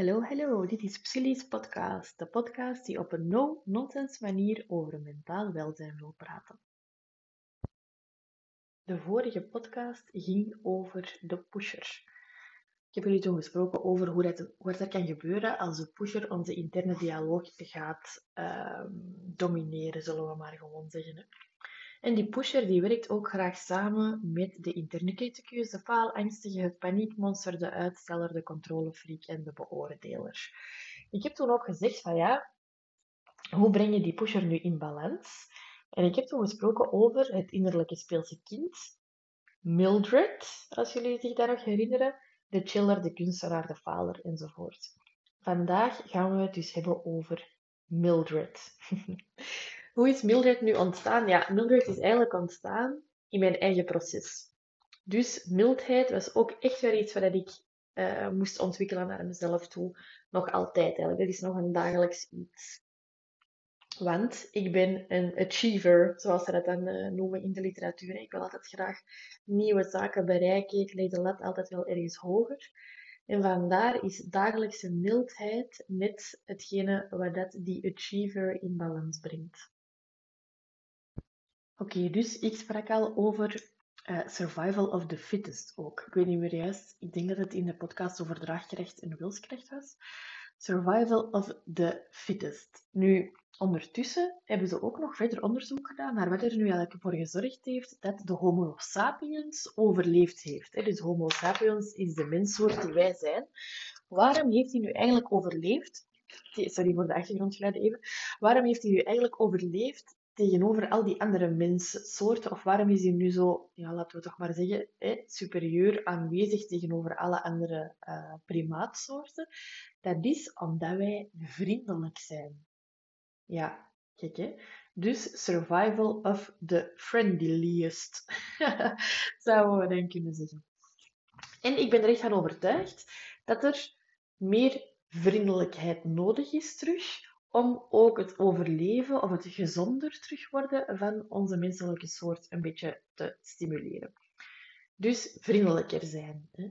Hallo, hallo, dit is Psylli's podcast, de podcast die op een no-nonsense manier over mentaal welzijn wil praten. De vorige podcast ging over de pusher. Ik heb jullie toen gesproken over hoe dat, wat dat kan gebeuren als de pusher onze interne dialoog gaat uh, domineren, zullen we maar gewoon zeggen. En die pusher die werkt ook graag samen met de interne criticus, de faalangstige, het paniekmonster, de uitsteller, de controlefreak en de beoordeler. Ik heb toen ook gezegd van ja, hoe breng je die pusher nu in balans? En ik heb toen gesproken over het innerlijke speelse kind, Mildred, als jullie zich daar nog herinneren, de chiller, de kunstenaar, de faler enzovoort. Vandaag gaan we het dus hebben over Mildred. Hoe is Mildred nu ontstaan? Ja, Mildred is eigenlijk ontstaan in mijn eigen proces. Dus mildheid was ook echt wel iets wat ik uh, moest ontwikkelen naar mezelf toe. Nog altijd eigenlijk. Dat is nog een dagelijks iets. Want ik ben een achiever, zoals ze dat dan uh, noemen in de literatuur. Ik wil altijd graag nieuwe zaken bereiken. Ik leg de lat altijd wel ergens hoger. En vandaar is dagelijkse mildheid net hetgene wat dat die achiever in balans brengt. Oké, dus ik sprak al over uh, survival of the fittest ook. Ik weet niet meer juist, ik denk dat het in de podcast over draagkracht en wilskracht was. Survival of the fittest. Nu, ondertussen hebben ze ook nog verder onderzoek gedaan naar wat er nu eigenlijk voor gezorgd heeft dat de Homo sapiens overleefd heeft. Dus Homo sapiens is de menssoort die wij zijn. Waarom heeft hij nu eigenlijk overleefd? Sorry voor de achtergrondgeluiden even. Waarom heeft hij nu eigenlijk overleefd tegenover al die andere menssoorten? Of waarom is hij nu zo, ja, laten we toch maar zeggen, superieur aanwezig tegenover alle andere uh, primaatsoorten? Dat is omdat wij vriendelijk zijn. Ja, kijk hè. Dus survival of the friendliest, zouden we dan kunnen zeggen. En ik ben er echt van overtuigd dat er meer vriendelijkheid nodig is terug om ook het overleven of het gezonder terugworden van onze menselijke soort een beetje te stimuleren. Dus vriendelijker zijn. Hè.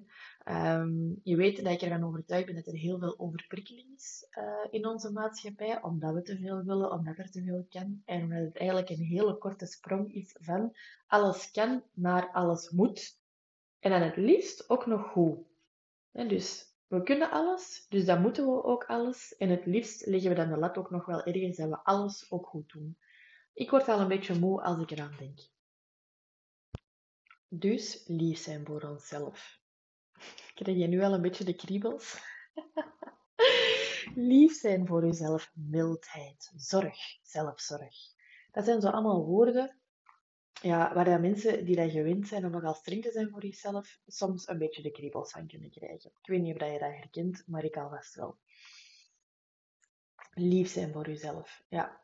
Um, je weet dat ik ervan overtuigd ben dat er heel veel overprikkeling is uh, in onze maatschappij, omdat we te veel willen, omdat er te veel kan. En omdat het eigenlijk een hele korte sprong is van alles kan naar alles moet. En dan het liefst ook nog goed. dus we kunnen alles, dus dan moeten we ook alles. En het liefst leggen we dan de lat ook nog wel ergens dat we alles ook goed doen. Ik word al een beetje moe als ik eraan denk. Dus lief zijn voor onszelf. Krijg je nu al een beetje de kriebels? lief zijn voor jezelf, mildheid, zorg, zelfzorg. Dat zijn zo allemaal woorden ja, waar dat mensen die dat gewend zijn om nogal streng te zijn voor zichzelf, soms een beetje de kriebels van kunnen krijgen. Ik weet niet of je dat herkent, maar ik alvast wel. Lief zijn voor jezelf, ja.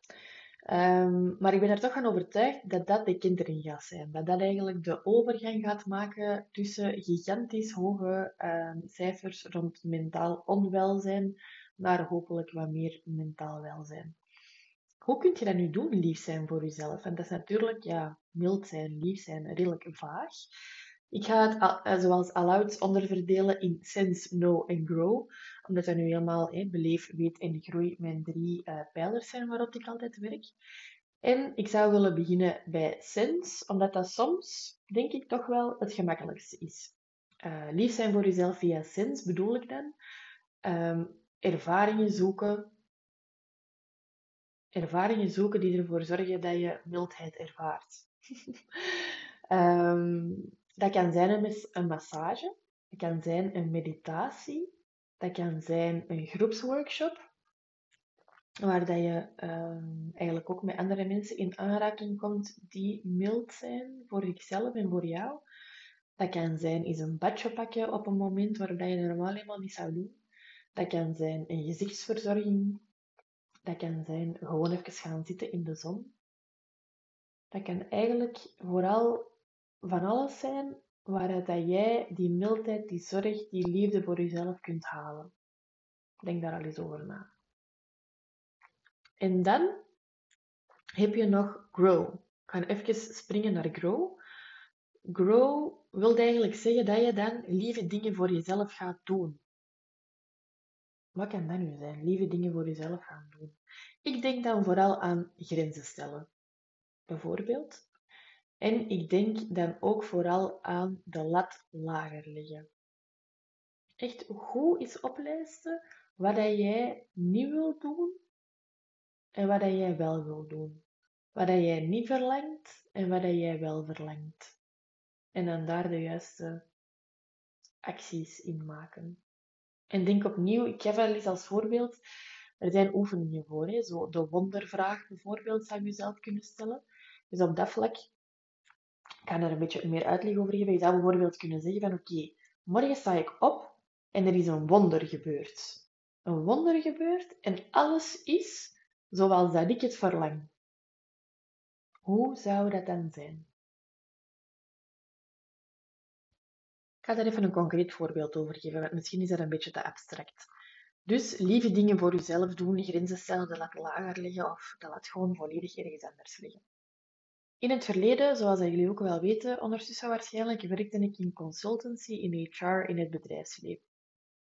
Um, maar ik ben er toch van overtuigd dat dat de kinderen gaat zijn. Dat dat eigenlijk de overgang gaat maken tussen gigantisch hoge um, cijfers rond mentaal onwelzijn naar hopelijk wat meer mentaal welzijn. Hoe kun je dat nu doen, lief zijn voor jezelf? En dat is natuurlijk, ja, mild zijn, lief zijn, redelijk vaag. Ik ga het, eh, zoals alouds, onderverdelen in sense, know en grow. Omdat dat nu helemaal hè, beleef, weet en groei mijn drie uh, pijlers zijn waarop ik altijd werk. En ik zou willen beginnen bij sense, omdat dat soms, denk ik, toch wel het gemakkelijkste is. Uh, lief zijn voor jezelf via sense bedoel ik dan. Um, ervaringen zoeken, ervaringen zoeken die ervoor zorgen dat je mildheid ervaart. um, dat kan zijn een, massage, dat kan zijn een meditatie, dat kan zijn een groepsworkshop, waar dat je um, eigenlijk ook met andere mensen in aanraking komt die mild zijn voor zichzelf en voor jou. Dat kan zijn is een badje pakken op een moment waarop je normaal helemaal niet zou doen. Dat kan zijn een gezichtsverzorging dat kan zijn gewoon even gaan zitten in de zon. Dat kan eigenlijk vooral van alles zijn waaruit dat jij die mildheid, die zorg, die liefde voor jezelf kunt halen. Denk daar al eens over na. En dan heb je nog grow. Ik ga even springen naar grow. Grow wil eigenlijk zeggen dat je dan lieve dingen voor jezelf gaat doen. Wat kan dat nu zijn? Lieve dingen voor jezelf gaan doen. Ik denk dan vooral aan grenzen stellen, bijvoorbeeld. En ik denk dan ook vooral aan de lat lager leggen. Echt goed is oplijsten wat jij niet wil doen en wat jij wel wil doen. Wat jij niet verlangt en wat jij wel verlangt. En dan daar de juiste acties in maken. En denk opnieuw, ik geef wel eens als voorbeeld, er zijn oefeningen voor. Hè? Zo de wondervraag bijvoorbeeld zou je zelf kunnen stellen. Dus op dat vlak ik kan er een beetje meer uitleg over geven. Je zou bijvoorbeeld kunnen zeggen van oké, morgen sta ik op en er is een wonder gebeurd. Een wonder gebeurd en alles is zoals dat ik het verlang. Hoe zou dat dan zijn? Ik ga daar even een concreet voorbeeld over geven, want misschien is dat een beetje te abstract. Dus lieve dingen voor jezelf doen, grenzen stellen, lat lager leggen of de lat gewoon volledig ergens anders leggen. In het verleden, zoals jullie ook wel weten, ondertussen waarschijnlijk, werkte ik in consultancy, in HR, in het bedrijfsleven.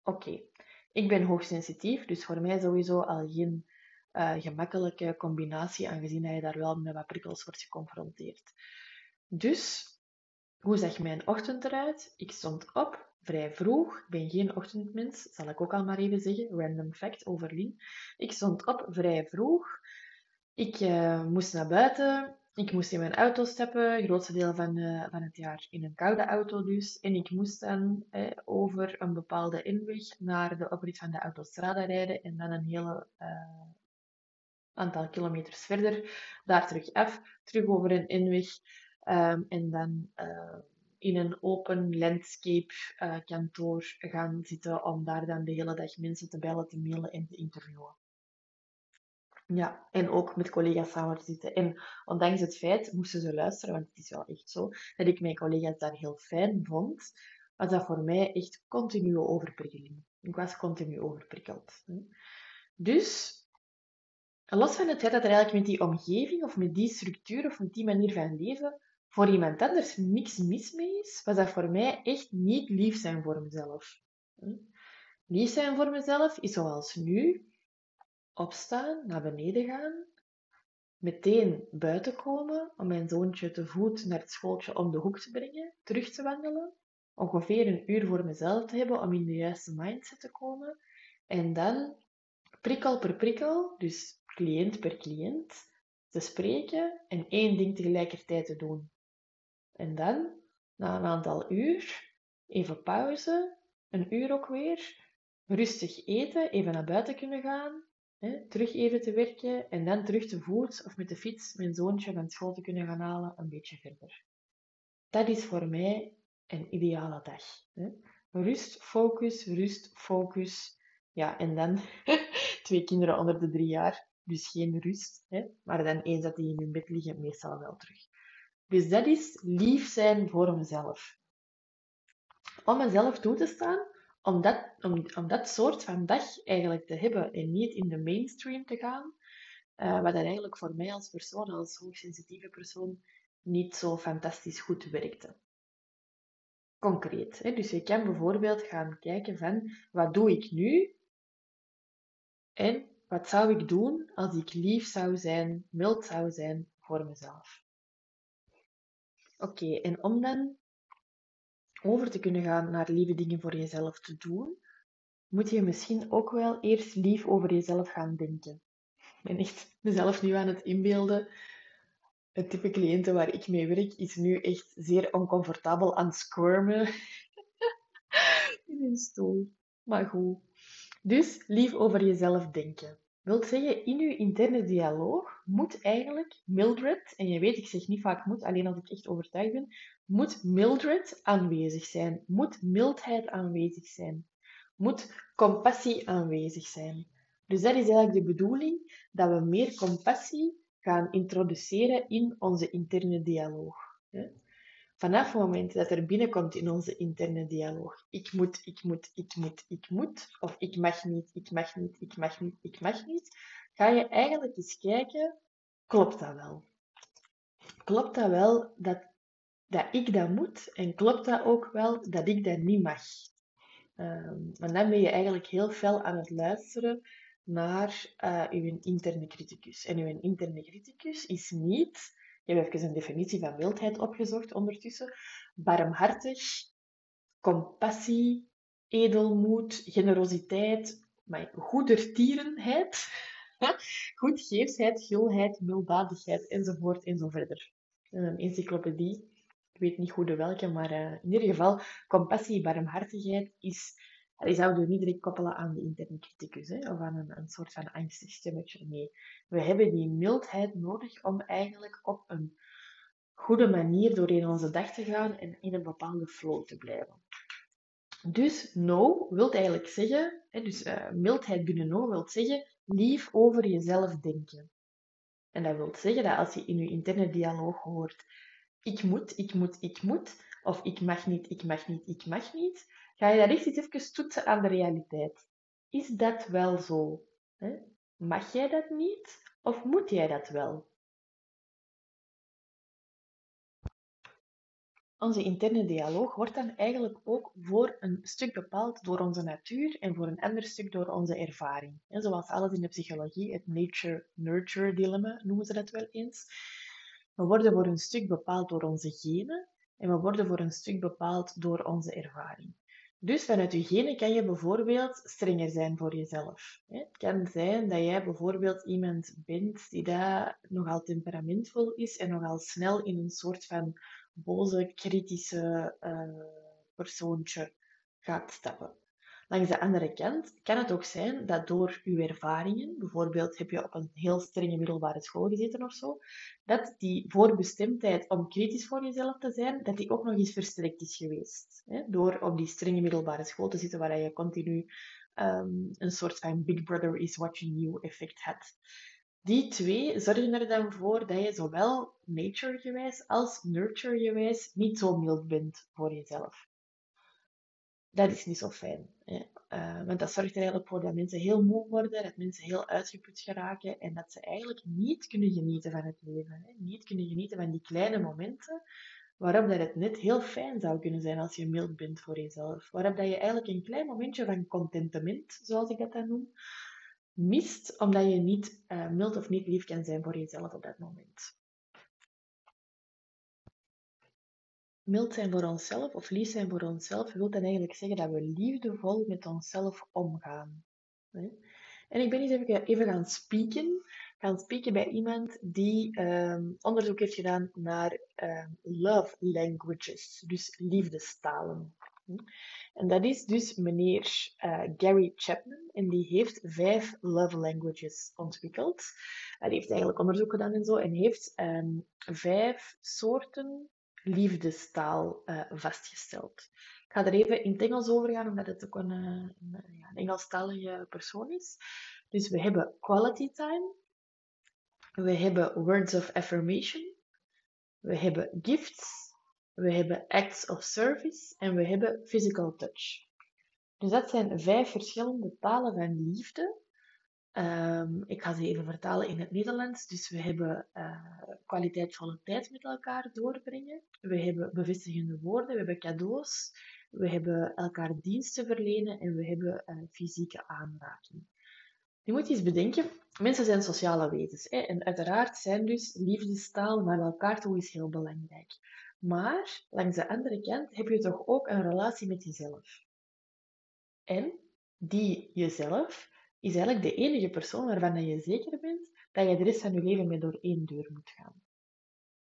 Oké, ik ben hoogsensitief, dus voor mij sowieso al geen uh, gemakkelijke combinatie, aangezien dat je daar wel met wat prikkels wordt geconfronteerd. Dus, hoe zag mijn ochtend eruit? Ik stond op, vrij vroeg. Ik ben geen ochtendmens, zal ik ook al maar even zeggen. Random fact over Lien. Ik stond op vrij vroeg. Ik uh, moest naar buiten. Ik moest in mijn auto stappen, het grootste deel van, uh, van het jaar in een koude auto dus. En ik moest dan eh, over een bepaalde inweg naar de oprit van de autostrade rijden en dan een hele uh, aantal kilometers verder daar terug af, terug over een inweg um, en dan in een open landscape kantoor gaan zitten om daar dan de hele dag mensen te bellen, te mailen en te interviewen. Ja, en ook met collega's samen te zitten. En ondanks het feit, moesten ze luisteren, want het is wel echt zo, dat ik mijn collega's daar heel fijn vond, was dat voor mij echt continue overprikkeling. Ik was continu overprikkeld. Dus, los van het feit dat er eigenlijk met die omgeving of met die structuur of met die manier van leven voor iemand anders niks mis mee is, was dat voor mij echt niet lief zijn voor mezelf. Lief zijn voor mezelf is zoals nu, opstaan, naar beneden gaan, meteen buiten komen om mijn zoontje te voet naar het schooltje om de hoek te brengen, terug te wandelen, ongeveer een uur voor mezelf te hebben om in de juiste mindset te komen en dan prikkel per prikkel, dus cliënt per cliënt, te spreken en één ding tegelijkertijd te doen. En dan, na een aantal uur, even pauze, een uur ook weer, rustig eten, even naar buiten kunnen gaan, terug even te werken en dan terug te voet of met de fiets mijn zoontje van school te kunnen gaan halen een beetje verder. Dat is voor mij een ideale dag. Hè? Rust, focus, rust, focus. Ja, en dan twee kinderen onder de drie jaar, dus geen rust. Hè? Maar dan eens dat die in hun bed liggen, meestal wel terug. Dus dat is lief zijn voor mezelf. Om mezelf toe te staan, om dat, om, om dat soort van dag eigenlijk te hebben en niet in de mainstream te gaan, uh, wat dat eigenlijk voor mij als persoon, als hoogsensitieve persoon, niet zo fantastisch goed werkte. Concreet. Hè? Dus je kan bijvoorbeeld gaan kijken van, wat doe ik nu? En wat zou ik doen als ik lief zou zijn, mild zou zijn voor mezelf? Oké, en om dan over te kunnen gaan naar lieve dingen voor jezelf te doen, moet je misschien ook wel eerst lief over jezelf gaan denken. Ik ben echt mezelf nu aan het inbeelden. Het type cliënten waar ik mee werk is nu echt zeer oncomfortabel aan het squirmen in een stoel. Maar goed. Dus lief over jezelf denken wil zeggen, in uw interne dialoog moet eigenlijk Mildred, en je weet, ik zeg niet vaak moet, alleen als ik echt overtuigd ben, moet Mildred aanwezig zijn, moet mildheid aanwezig zijn, moet compassie aanwezig zijn. Dus dat is eigenlijk de bedoeling, dat we meer compassie gaan introduceren in onze interne dialoog. Vanaf het moment dat er binnenkomt in onze interne dialoog, ik moet, ik moet, ik moet, ik moet, of ik mag niet, ik mag niet, ik mag niet, ik mag niet, ga je eigenlijk eens kijken, klopt dat wel? Klopt dat wel dat, dat ik dat moet en klopt dat ook wel dat ik dat niet mag? Um, dan ben je eigenlijk heel fel aan het luisteren naar uh, uw interne criticus. En uw interne criticus is niet, je hebt even een definitie van wildheid opgezocht ondertussen, barmhartig, compassie, edelmoed, generositeit, maar goedertierenheid, goedgeefsheid, gulheid, milddadigheid, enzovoort enzoverder. Een encyclopedie, ik weet niet goed de welke, maar uh, in ieder geval, compassie, barmhartigheid is die zouden we niet direct koppelen aan de interne criticus hè, of aan een, een soort van angstig stemmetje. Nee, we hebben die mildheid nodig om eigenlijk op een goede manier doorheen onze dag te gaan en in een bepaalde flow te blijven. Dus no wil eigenlijk zeggen, hè, dus uh, mildheid binnen no wil zeggen lief over jezelf denken. En dat wil zeggen dat als je in je interne dialoog hoort ik moet, ik moet, ik moet, of ik mag niet, ik mag niet, ik mag niet, ga je daar echt eens even toetsen aan de realiteit. Is dat wel zo? Mag jij dat niet of moet jij dat wel? Onze interne dialoog wordt dan eigenlijk ook voor een stuk bepaald door onze natuur en voor een ander stuk door onze ervaring. Zoals alles in de psychologie, het nature-nurture dilemma noemen ze dat wel eens. We worden voor een stuk bepaald door onze genen en we worden voor een stuk bepaald door onze ervaring. Dus vanuit je genen kan je bijvoorbeeld strenger zijn voor jezelf. Het kan zijn dat jij bijvoorbeeld iemand bent die daar nogal temperamentvol is en nogal snel in een soort van boze, kritische uh, persoontje gaat stappen. Langs de andere kant kan het ook zijn dat door uw ervaringen, bijvoorbeeld heb je op een heel strenge middelbare school gezeten of zo, dat die voorbestemdheid om kritisch voor jezelf te zijn, dat die ook nog eens versterkt is geweest. Hè? Door op die strenge middelbare school te zitten waar je continu um, een soort van Big Brother is watching you effect had. Die twee zorgen er dan voor dat je zowel nature-gewijs als nurture-gewijs niet zo mild bent voor jezelf dat is niet zo fijn. Hè. Uh, want dat zorgt er eigenlijk voor dat mensen heel moe worden, dat mensen heel uitgeput geraken en dat ze eigenlijk niet kunnen genieten van het leven. Hè. Niet kunnen genieten van die kleine momenten waarop dat het net heel fijn zou kunnen zijn als je mild bent voor jezelf. Waarop dat je eigenlijk een klein momentje van contentement, zoals ik dat dan noem, mist omdat je niet uh, mild of niet lief kan zijn voor jezelf op dat moment. Mild zijn voor onszelf of lief zijn voor onszelf wil dan eigenlijk zeggen dat we liefdevol met onszelf omgaan. En ik ben eens even, even gaan spieken, gaan spieken bij iemand die ehm, onderzoek heeft gedaan naar ehm, love languages, dus liefdestalen. En dat is dus meneer uh, Gary Chapman. En die heeft vijf love languages ontwikkeld. Hij heeft eigenlijk onderzoek gedaan en zo. En heeft um, vijf soorten liefdestaal uh, vastgesteld. Ik ga er even in het Engels over gaan, omdat het ook een, eh, een, een Engelstalige persoon is. Dus we hebben quality time. We hebben words of affirmation. We hebben gifts. We hebben acts of service. En we hebben physical touch. Dus dat zijn vijf verschillende talen van liefde Um, ik ga ze even vertalen in het Nederlands. Dus we hebben uh, kwaliteitvolle tijd met elkaar doorbrengen. We hebben bevestigende woorden, we hebben cadeaus. We hebben elkaar diensten verlenen en we hebben uh, fysieke aanraking. Je moet eens bedenken, mensen zijn sociale wezens. Hè? En uiteraard zijn dus liefdestaal naar elkaar toe is heel belangrijk. Maar langs de andere kant heb je toch ook een relatie met jezelf. En die jezelf is eigenlijk de enige persoon waarvan je zeker bent dat je de rest van je leven mee door één deur moet gaan.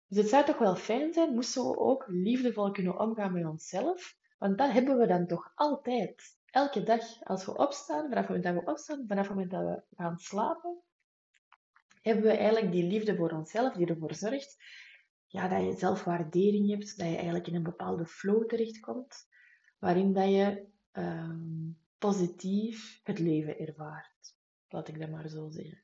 Dus het zou toch wel fijn zijn, moesten we ook liefdevol kunnen omgaan met onszelf, want dat hebben we dan toch altijd. Elke dag als we opstaan, vanaf het moment dat we opstaan, vanaf het moment dat we gaan slapen, hebben we eigenlijk die liefde voor onszelf die ervoor zorgt ja, dat je zelfwaardering hebt, dat je eigenlijk in een bepaalde flow terechtkomt, waarin dat je um, positief het leven ervaart. Laat ik dat maar zo zeggen.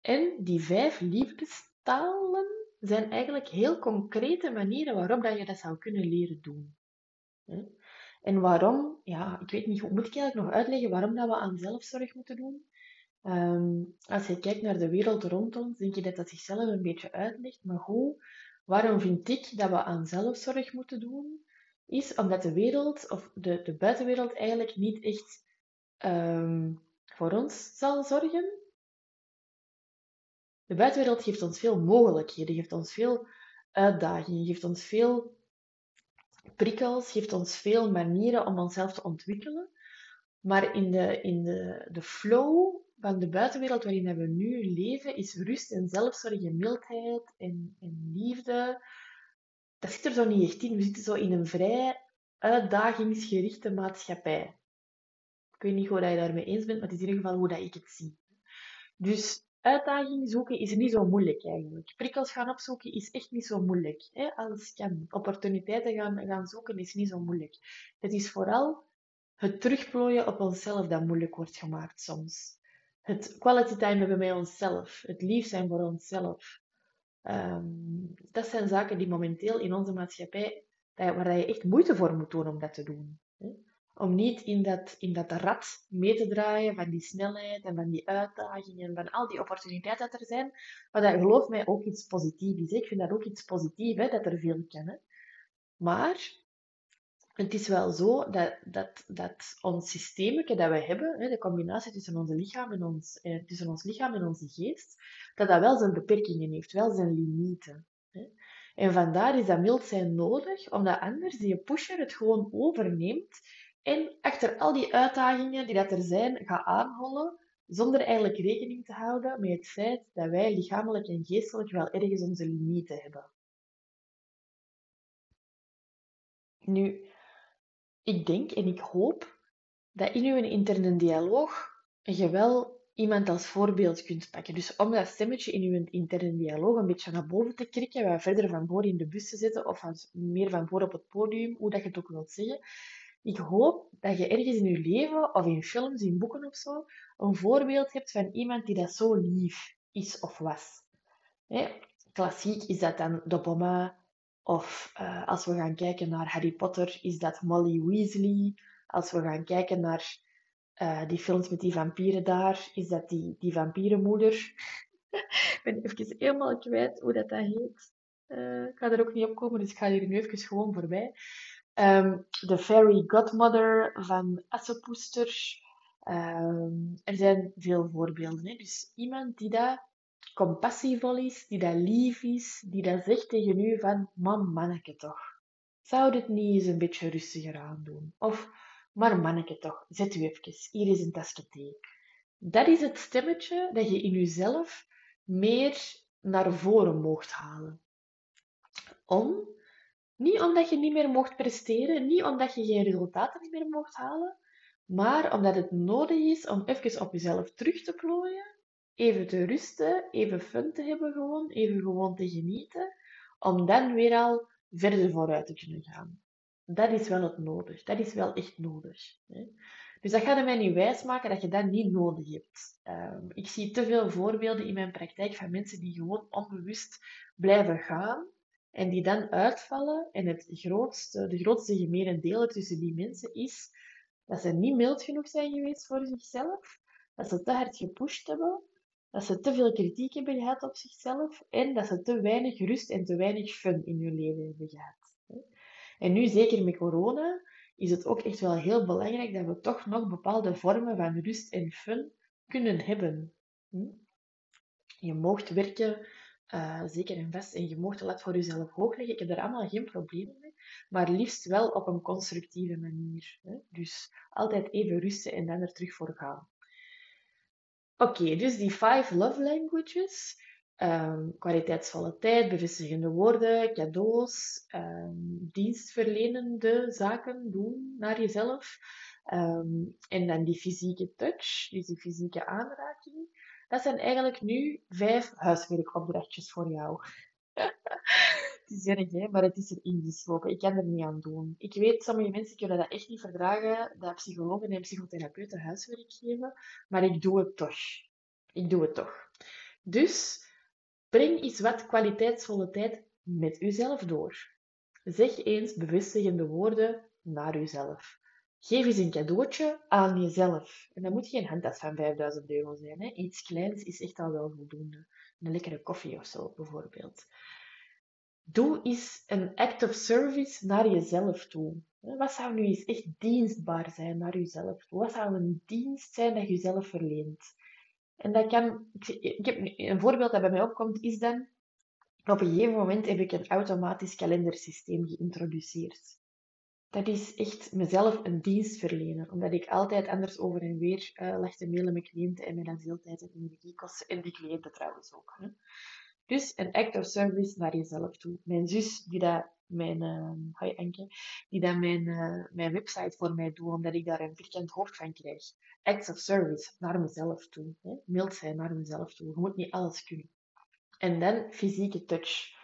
En die vijf liefdestalen zijn eigenlijk heel concrete manieren waarop dat je dat zou kunnen leren doen. En waarom, ja, ik weet niet, moet ik eigenlijk nog uitleggen waarom dat we aan zelfzorg moeten doen? Ehm, als je kijkt naar de wereld rond ons, denk je dat dat zichzelf een beetje uitlegt. Maar hoe, waarom vind ik dat we aan zelfzorg moeten doen? Is omdat de wereld, of de, de buitenwereld eigenlijk niet echt ehm, voor ons zal zorgen. De buitenwereld geeft ons veel mogelijkheden, geeft ons veel uitdagingen, geeft ons veel prikkels, geeft ons veel manieren om onszelf te ontwikkelen. Maar in de, in de, de flow van de buitenwereld waarin we nu leven, is rust en zelfzorg en mildheid en, en liefde. Dat zit er zo niet echt in. We zitten zo in een vrij uitdagingsgerichte maatschappij. Ik weet niet hoe je daarmee eens bent, maar het is in ieder geval hoe dat ik het zie. Dus uitdaging zoeken is niet zo moeilijk eigenlijk. Prikkels gaan opzoeken is echt niet zo moeilijk. Hè? Alles kan. Opportuniteiten gaan, gaan zoeken is niet zo moeilijk. Het is vooral het terugplooien op onszelf dat moeilijk wordt gemaakt soms. Het quality time hebben met onszelf. Het lief zijn voor onszelf. Ehm, dat zijn zaken die momenteel in onze maatschappij, waar je echt moeite voor moet doen om dat te doen. Hè? Om niet in dat, in dat rad mee te draaien van die snelheid en van die uitdagingen en van al die opportuniteiten dat er zijn. Maar dat geloof mij ook iets positiefs is. Ik vind dat ook iets positiefs, hè, dat er veel. Hè. Maar het is wel zo dat, dat, dat ons systeem dat we hebben, de combinatie tussen, onze lichaam en ons, eh, tussen ons lichaam en onze geest, dat dat wel zijn beperkingen heeft, wel zijn limieten. En vandaar is dat mild zijn nodig, omdat anders die pusher het gewoon overneemt en achter al die uitdagingen die dat er zijn, gaat aanhollen, zonder eigenlijk rekening te houden met het feit dat wij lichamelijk en geestelijk wel ergens onze limieten hebben. Nu, ik denk en ik hoop dat in uw interne dialoog je wel iemand als voorbeeld kunt pakken. Dus om dat stemmetje in uw interne dialoog een beetje naar boven te krikken, wat verder van voor in de bus te zetten of meer van voor op het podium, hoe dat je het ook wilt zeggen, ik hoop dat je ergens in je leven, of in films, in boeken of zo, een voorbeeld hebt van iemand die dat zo lief is of was. Klassiek is dat dan de Boma, of uh, als we gaan kijken naar Harry Potter, is dat Molly Weasley. Als we gaan kijken naar uh, die films met die vampieren daar, is dat die, die vampierenmoeder. ik ben even helemaal kwijt hoe dat, dat heet. Uh, ik ga er ook niet op komen, dus ik ga hier nu even gewoon voorbij. Um, de Fairy Godmother van Assepoester. Um, er zijn veel voorbeelden. Hè? Dus iemand die dat compassievol is, die dat lief is, die dat zegt tegen u van, man, manneke toch. Zou dit niet eens een beetje rustiger aandoen? Of, maar manneke toch, zet u even, hier is een tasje. Dat is het stemmetje dat je in jezelf meer naar voren mocht halen. Om niet omdat je niet meer mocht presteren, niet omdat je geen resultaten meer mocht halen, maar omdat het nodig is om even op jezelf terug te plooien, even te rusten, even fun te hebben gewoon, even gewoon te genieten, om dan weer al verder vooruit te kunnen gaan. Dat is wel het nodig. Dat is wel echt nodig. Hè? Dus dat gaat mij niet wijsmaken dat je dat niet nodig hebt. Um, ik zie te veel voorbeelden in mijn praktijk van mensen die gewoon onbewust blijven gaan en die dan uitvallen. En het grootste, de grootste gemene tussen die mensen is dat ze niet mild genoeg zijn geweest voor zichzelf, dat ze te hard gepusht hebben, dat ze te veel kritiek hebben gehad op zichzelf en dat ze te weinig rust en te weinig fun in hun leven hebben gehad. En nu, zeker met corona, is het ook echt wel heel belangrijk dat we toch nog bepaalde vormen van rust en fun kunnen hebben. Je moogt werken uh, zeker en vast. En je mocht de lat voor jezelf hoog leggen. Ik heb daar allemaal geen problemen mee. Maar liefst wel op een constructieve manier. Dus altijd even rusten en dan er terug voor gaan. Oké, dus die five love languages. Um, kwaliteitsvolle tijd, bevestigende woorden, cadeaus, um, dienstverlenende zaken doen naar jezelf. Um, en dan die fysieke touch, dus die fysieke aanraking. Dat zijn eigenlijk nu vijf huiswerkopdrachtjes voor jou. het is erg, maar het is er ingeslopen. Ik kan er niet aan doen. Ik weet, sommige mensen kunnen dat echt niet verdragen, dat psychologen en psychotherapeuten huiswerk geven, maar ik doe het toch. Ik doe het toch. Dus breng eens wat kwaliteitsvolle tijd met uzelf door. Zeg eens bevestigende woorden naar uzelf. Geef eens een cadeautje aan jezelf. En dat moet geen handtas van 5000 euro zijn. Hè. Iets kleins is echt al wel voldoende. Een lekkere koffie of zo, bijvoorbeeld. Doe eens een act of service naar jezelf toe. Wat zou nu eens echt dienstbaar zijn naar jezelf? Wat zou een dienst zijn dat je jezelf verleent? En dat kan, ik heb een voorbeeld dat bij mij opkomt, is dan, op een gegeven moment heb ik een automatisch kalendersysteem geïntroduceerd. Dat is echt mezelf een dienst verlenen, omdat ik altijd anders over en weer uh, lag te mailen met cliënten en mij dan veel tijd en energie kost. En die cliënten trouwens ook. Hè. Dus een act of service naar jezelf toe. Mijn zus, die dat mijn, uh, hi Anke, die dat mijn, uh, mijn website voor mij doet, omdat ik daar een vierkant hoofd van krijg. Acts of service naar mezelf toe. Hè. Mild zijn naar mezelf toe. Je moet niet alles kunnen. En dan fysieke touch.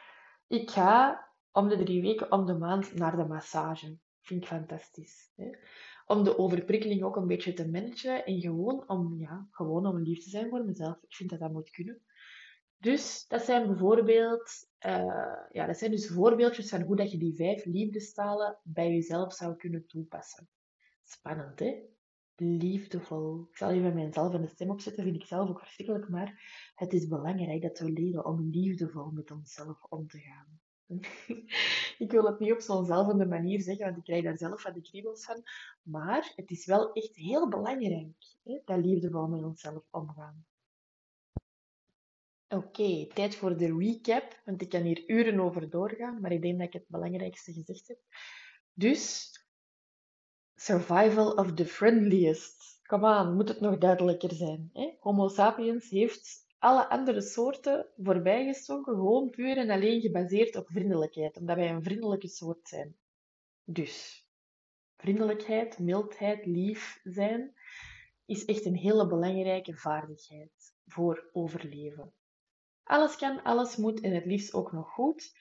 Ik ga om de drie weken om de maand naar de massage. Vind ik fantastisch. Hè? Om de overprikkeling ook een beetje te managen en gewoon om, ja, gewoon om lief te zijn voor mezelf. Ik vind dat dat moet kunnen. Dus dat zijn bijvoorbeeld, uh, ja, dat zijn dus voorbeeldjes van hoe dat je die vijf liefdestalen bij jezelf zou kunnen toepassen. Spannend, hè? Liefdevol. Ik zal even mijzelf in de stem opzetten, vind ik zelf ook verschrikkelijk, maar het is belangrijk dat we leren om liefdevol met onszelf om te gaan. ik wil het niet op zo'n zelfde manier zeggen, want ik krijg daar zelf wat de kriebels van. Maar het is wel echt heel belangrijk, hè, dat liefdevol met onszelf omgaan. Oké, tijd voor de recap, want ik kan hier uren over doorgaan, maar ik denk dat ik het belangrijkste gezegd heb. Dus, survival of the friendliest. Kom aan, moet het nog duidelijker zijn. Hè? Homo sapiens heeft alle andere soorten voorbijgestoken, gewoon puur en alleen gebaseerd op vriendelijkheid, omdat wij een vriendelijke soort zijn. Dus, vriendelijkheid, mildheid, lief zijn, is echt een hele belangrijke vaardigheid voor overleven. Alles kan, alles moet en het liefst ook nog goed.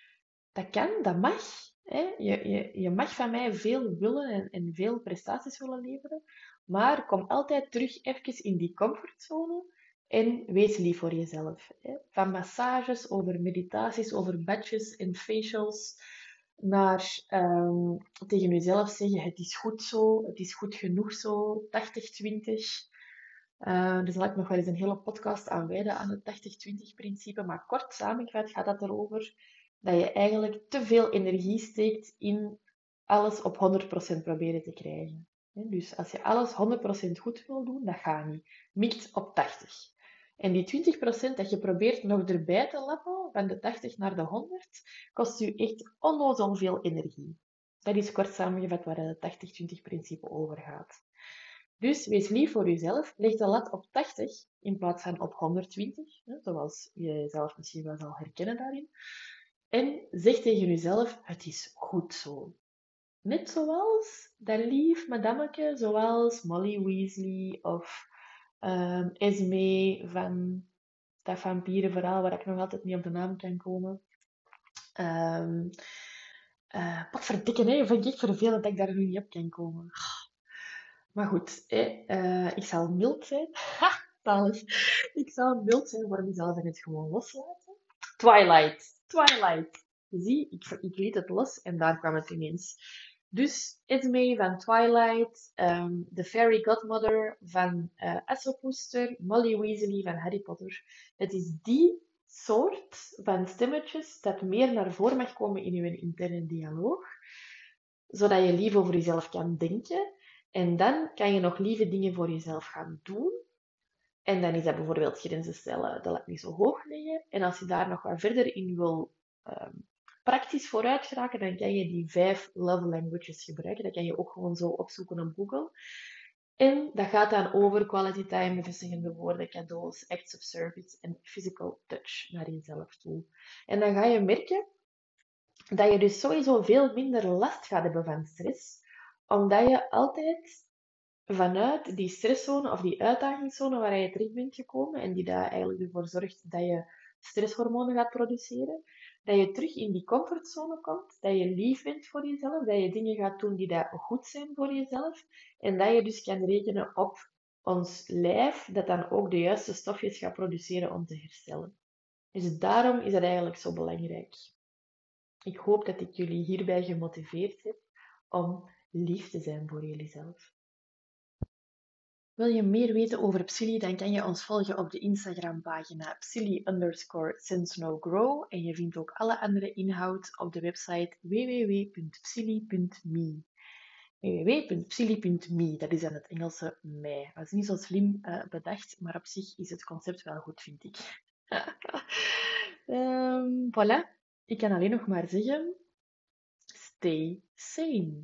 Dat kan, dat mag. Hè? Je, je, je mag van mij veel willen en, en veel prestaties willen leveren, maar kom altijd terug even in die comfortzone en wees lief voor jezelf. Hè? Van massages over meditaties, over badges en facials, naar um, tegen jezelf zeggen: het is goed zo, het is goed genoeg zo, 80-20. Uh, dus zal ik nog wel eens een hele podcast aan wijden aan het 80-20-principe. Maar kort samengevat gaat dat erover dat je eigenlijk te veel energie steekt in alles op 100% proberen te krijgen. Dus als je alles 100% goed wil doen, dat gaat niet. Mikt op 80. En die 20% dat je probeert nog erbij te lappen, van de 80 naar de 100, kost je echt onnozel veel energie. Dat is kort samengevat waar het 80-20-principe over gaat. Dus wees lief voor jezelf, leg de lat op 80 in plaats van op 120, zoals je jezelf misschien wel zal herkennen daarin. En zeg tegen jezelf, het is goed zo. Net zoals dat lief madameke, zoals Molly Weasley of um, Esme van dat vampierenverhaal, waar ik nog altijd niet op de naam kan komen. Um, uh, wat verdikken, hè? Vind ik vervelend dat ik daar nu niet op kan komen. Maar goed, uh, ik zal mild zijn. Ha, Ik zal mild zijn voor mezelf en het gewoon loslaten. Twilight. Twilight. Zie, ik, ik liet het los en daar kwam het ineens. Dus Esme van Twilight, um, The Fairy Godmother van uh, Assopoester, Molly Weasley van Harry Potter. Het is die soort van stemmetjes dat meer naar voren mag komen in je interne dialoog, zodat je lief over jezelf kan denken. En dan kan je nog lieve dingen voor jezelf gaan doen. En dan is dat bijvoorbeeld grenzen stellen, dat laat niet zo hoog liggen. En als je daar nog wat verder in wil um, praktisch vooruit geraken, dan kan je die vijf love languages gebruiken. Dat kan je ook gewoon zo opzoeken op Google. En dat gaat dan over quality time, bevestigende woorden, cadeaus, acts of service en physical touch naar jezelf toe. En dan ga je merken dat je dus sowieso veel minder last gaat hebben van stress, omdat je altijd vanuit die stresszone of die uitdagingszone waar je terecht bent gekomen en die daar eigenlijk ervoor zorgt dat je stresshormonen gaat produceren, dat je terug in die comfortzone komt, dat je lief bent voor jezelf, dat je dingen gaat doen die dat goed zijn voor jezelf en dat je dus kan rekenen op ons lijf dat dan ook de juiste stofjes gaat produceren om te herstellen. Dus daarom is het eigenlijk zo belangrijk. Ik hoop dat ik jullie hierbij gemotiveerd heb om lief te zijn voor jullie zelf. Wil je meer weten over Psylli, dan kan je ons volgen op de Instagram-pagina Psylli Grow. En je vindt ook alle andere inhoud op de website www.psylli.me www.psylli.me, dat is aan het Engelse mij. Dat is niet zo slim uh, bedacht, maar op zich is het concept wel goed, vind ik. um, voilà, ik kan alleen nog maar zeggen, stay sane.